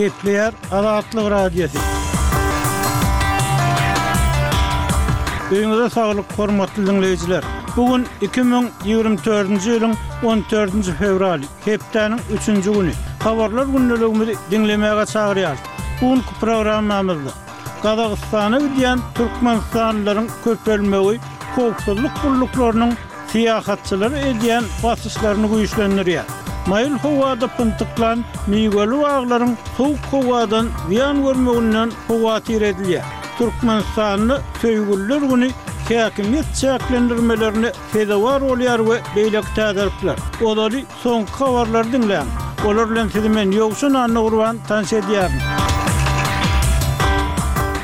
Gepleýär Azatlyk Radiosy. Öňüňize saglyk, hormatly diňleýjiler. Bu gün 2024-nji ýylyň 14-nji fewraly, hepdäniň 3-nji güni. Habarlar gündeligimizi diňlemäge çagyrýarys. Bu günki programmamyzda Gazagystana gidýän türkmenistanlylaryň köpelmegi howpsuzlyk gulluklarynyň syýahatçylara edýän basyşlaryny güýçlendirýär. Maýyl howada pyntyklan miweli baglaryň sowuk howadan zyýan görmeginden howatyr edilýär. Türkmenistanda Söýgüliler güni häkimiýet çäklendirmelerine sezewar bolýar we beýleki täzelikler. Ozaly Soňky habarlary diňläň. Olar bilen sizi men Ýowşan Annagurban tanyş edýärin.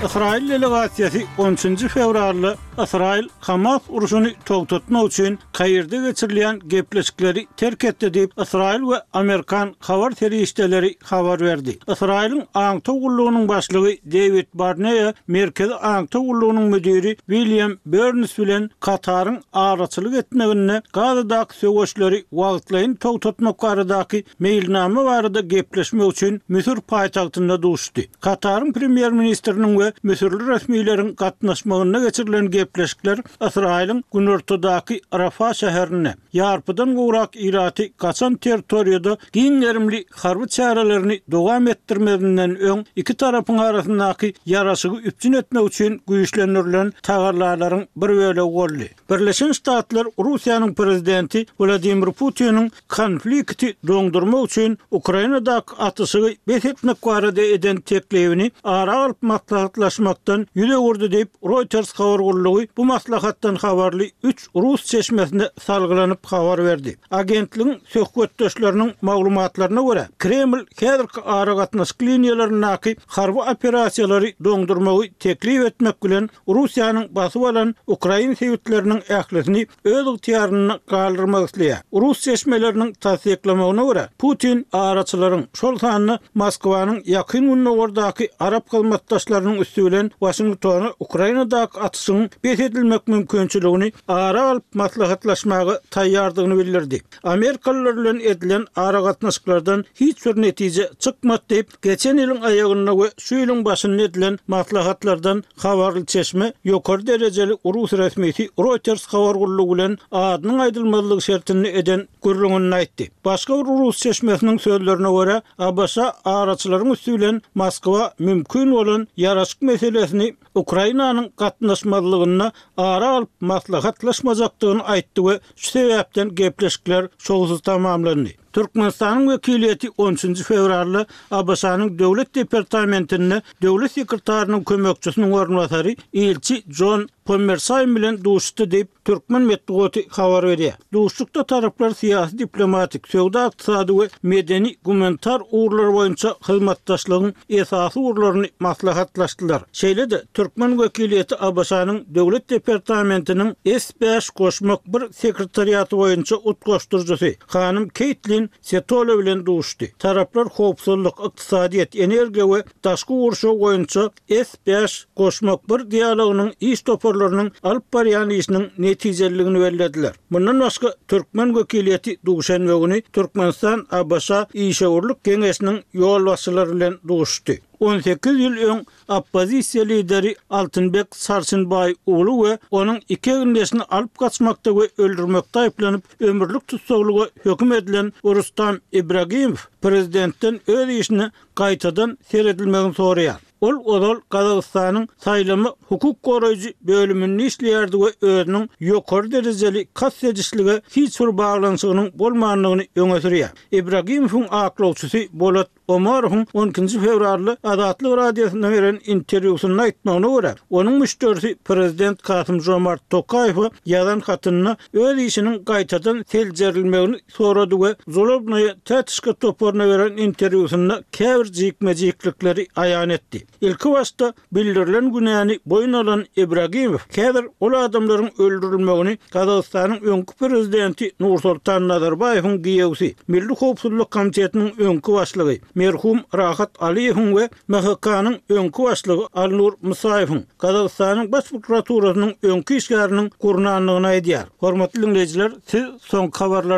Ysraýyl delegasiýasy on üçünji fewralda Ysraýyl Hamas urşuny togtatmak üçin Kairde geçirilýän gepleşikleri terk etdi diýip, ysraýyl we amerikan habar serişdeleri habar berdi. Ysraýylyň aňtaw gullugynyň başlygy Dewid Barneýa Merkezi aňtaw gullugynyň müdiri Wilýam Berns bilen Kataryň araçylyk etmeginde Gazadaky söweşleri wagtlaýyn togtatmak baradaky meýilnama barada gepleşmek üçin Müsür paýtagtynda duşdy. Kataryň premýer-ministriniň we müsürli resmileriň gatnaşmagynda geçirilen gepleşikler Ysraýylyň günortadaky Rafa şäherinde, ýarpydan gowrak ilaty gaçan territoriýada giň gerimli harby çärelerini dowam etdirmezinden öň iki tarapyň arasyndaky ýaraşygy üpjün etmek üçin güýçlendirilen tagallalaryň bir bölegi boldy. Birleşen Ştatlar Russiýanyň prezidenti Wladimir Putiniň konflikti doňdurmak üçin Ukrainadaky atyşygy bes etmek barada eden teklibini ara alyp maslahatlaşmakdan ýüz öwürdi diýip, Reuters habar gullugy bu maslahatdan habarly üç rus çeşmesine salgylanyp habar berdi. Agentligiň söhbetdeşleriniň maglumatlaryna görä, Kreml häzirki aragatnaşyk liniýalaryndaky harby operasiýalary doňdurmagy teklip etmek bilen, Russiýanyň basyp alan ukrain sebitleriniň ählisini öz ygtyýarynda galdyrmak isleýär. Rus çeşmeleriniň tassyklamagyna görä, Putin araçylaryň, şol sanda Moskwanyň Ýakyn Gündogardaky arap hyzmatdaşlarynyň üsti bilen Waşingtona Ukrainadaky atyşyň bes edilmek mümkinçiligini ara alyp maslahatlaşmaga taýýardygyny bildirdi. Amerikalylar bilen edilen aragatnaşyklardan hiç bir netije çykmady diýip, geçen ýylyň aýagynda we şu ýylyň başynda edilen maslahatlardan habarly çeşme ýokary derejeli rus resmisi Reuters habar gullugy bilen adynyň aýdylmazlygy şertinde eden gürrüňinde aýtdy. Başga bir rus çeşmesiniň sözlerine görä, ABŞ araçylaryň üsti bilen Moskwa mümkin bolan ýaraşyk meselesini Ukrainanyň gatnaşmazlygynda ara alyp maslahatlaşmajakdygyny aýtdy we şu sebäpden gepleşikler şowsuz tamamlandy. Türkmenistanyň wekiliýeti on üçünji fewralda ABŞ-nyň Döwlet departamentinde döwlet sekretarynyň kömekçisiniň orunbasary, ilçi Jon Pommersaýn bilen duşuşdy diýip, Türkmen metbugaty habar berýär. Duşuşykda taraplar syýasy-diplomatik, söwda-ykdysady we medeni-gumanitar ugurlar boýunça hyzmatdaşlygyň esasy ugurlaryny maslahatlaşdylar. Şeýle-de, türkmen wekiliýeti ABŞ-nyň Döwlet departamentiniň S bäş goşmak bir sekretariaty boýunça utgaşdyryjysy hanym Keýtlin Setole bilen duşuşdy. Taraplar howpsuzlyk, ykdysadyýet, energiýa we daşky gurşaw boýunça S bäş goşmak bir dialogynyň iş toparlarynyň alyp barýan işiniň netijeliligini bellediler. Mundan başga, türkmen wekiliýeti duşenbe güni Türkmenistan-ABŞ-a işewürlik geňeşiniň ýolbaşçylary bilen duşuşdy. On sekiz ýyl öň oppozisiýa lideri Altynbek Sarçynbaý ugly we onuň iki egindeşini alyp gaçmakda we öldürmekde aýyplanyp, ömürlik tussaglyga höküm edilen Rustam Ibragimow prezidentden öz işine gaýtadan seredilmegini soraýar. Ol ozal Gazagystanyň saýlama hukuk goraýjy bölüminde işleýärdi we özüniň ýokary derejeli kast edişlige hiç bir baglanyşygynyň bolmandygyny öňe sürýär. Ibragimowyň aklawçysy Bolat Omarowyň on ikinji fewralda Azatlyk Radiosyna beren interwýusynda aýtmagyna görä, onuň müşderisi prezident Kasym-Žomart Tokaýewe ýazan hatynda öz işiniň gaýtadan seljerilmegini sorady we Zolobnoýa Tätişka toparyna beren interwýusynda käbir jikme-jiklikleri aýan etdi. Ilki başda bildirilen günäni boýun alan Ibragimow häzir ol adamlaryň öldürilmegini Gazagystanyň öňki prezidenti Nursoltan Nazarbaýewiň giýewsi, Milli howpsuzlyk komitetiniň öňki başlygy, merhum Rahat Aliýewiň we MHK-nyň öňki başlygy Alnur Musaýewiň, Gazagystanyň Baş prokuraturasynyň öňki işgäriniň gurnandygyny aýdýar. Hormatly diňleýjiler, siz soňky habarlar.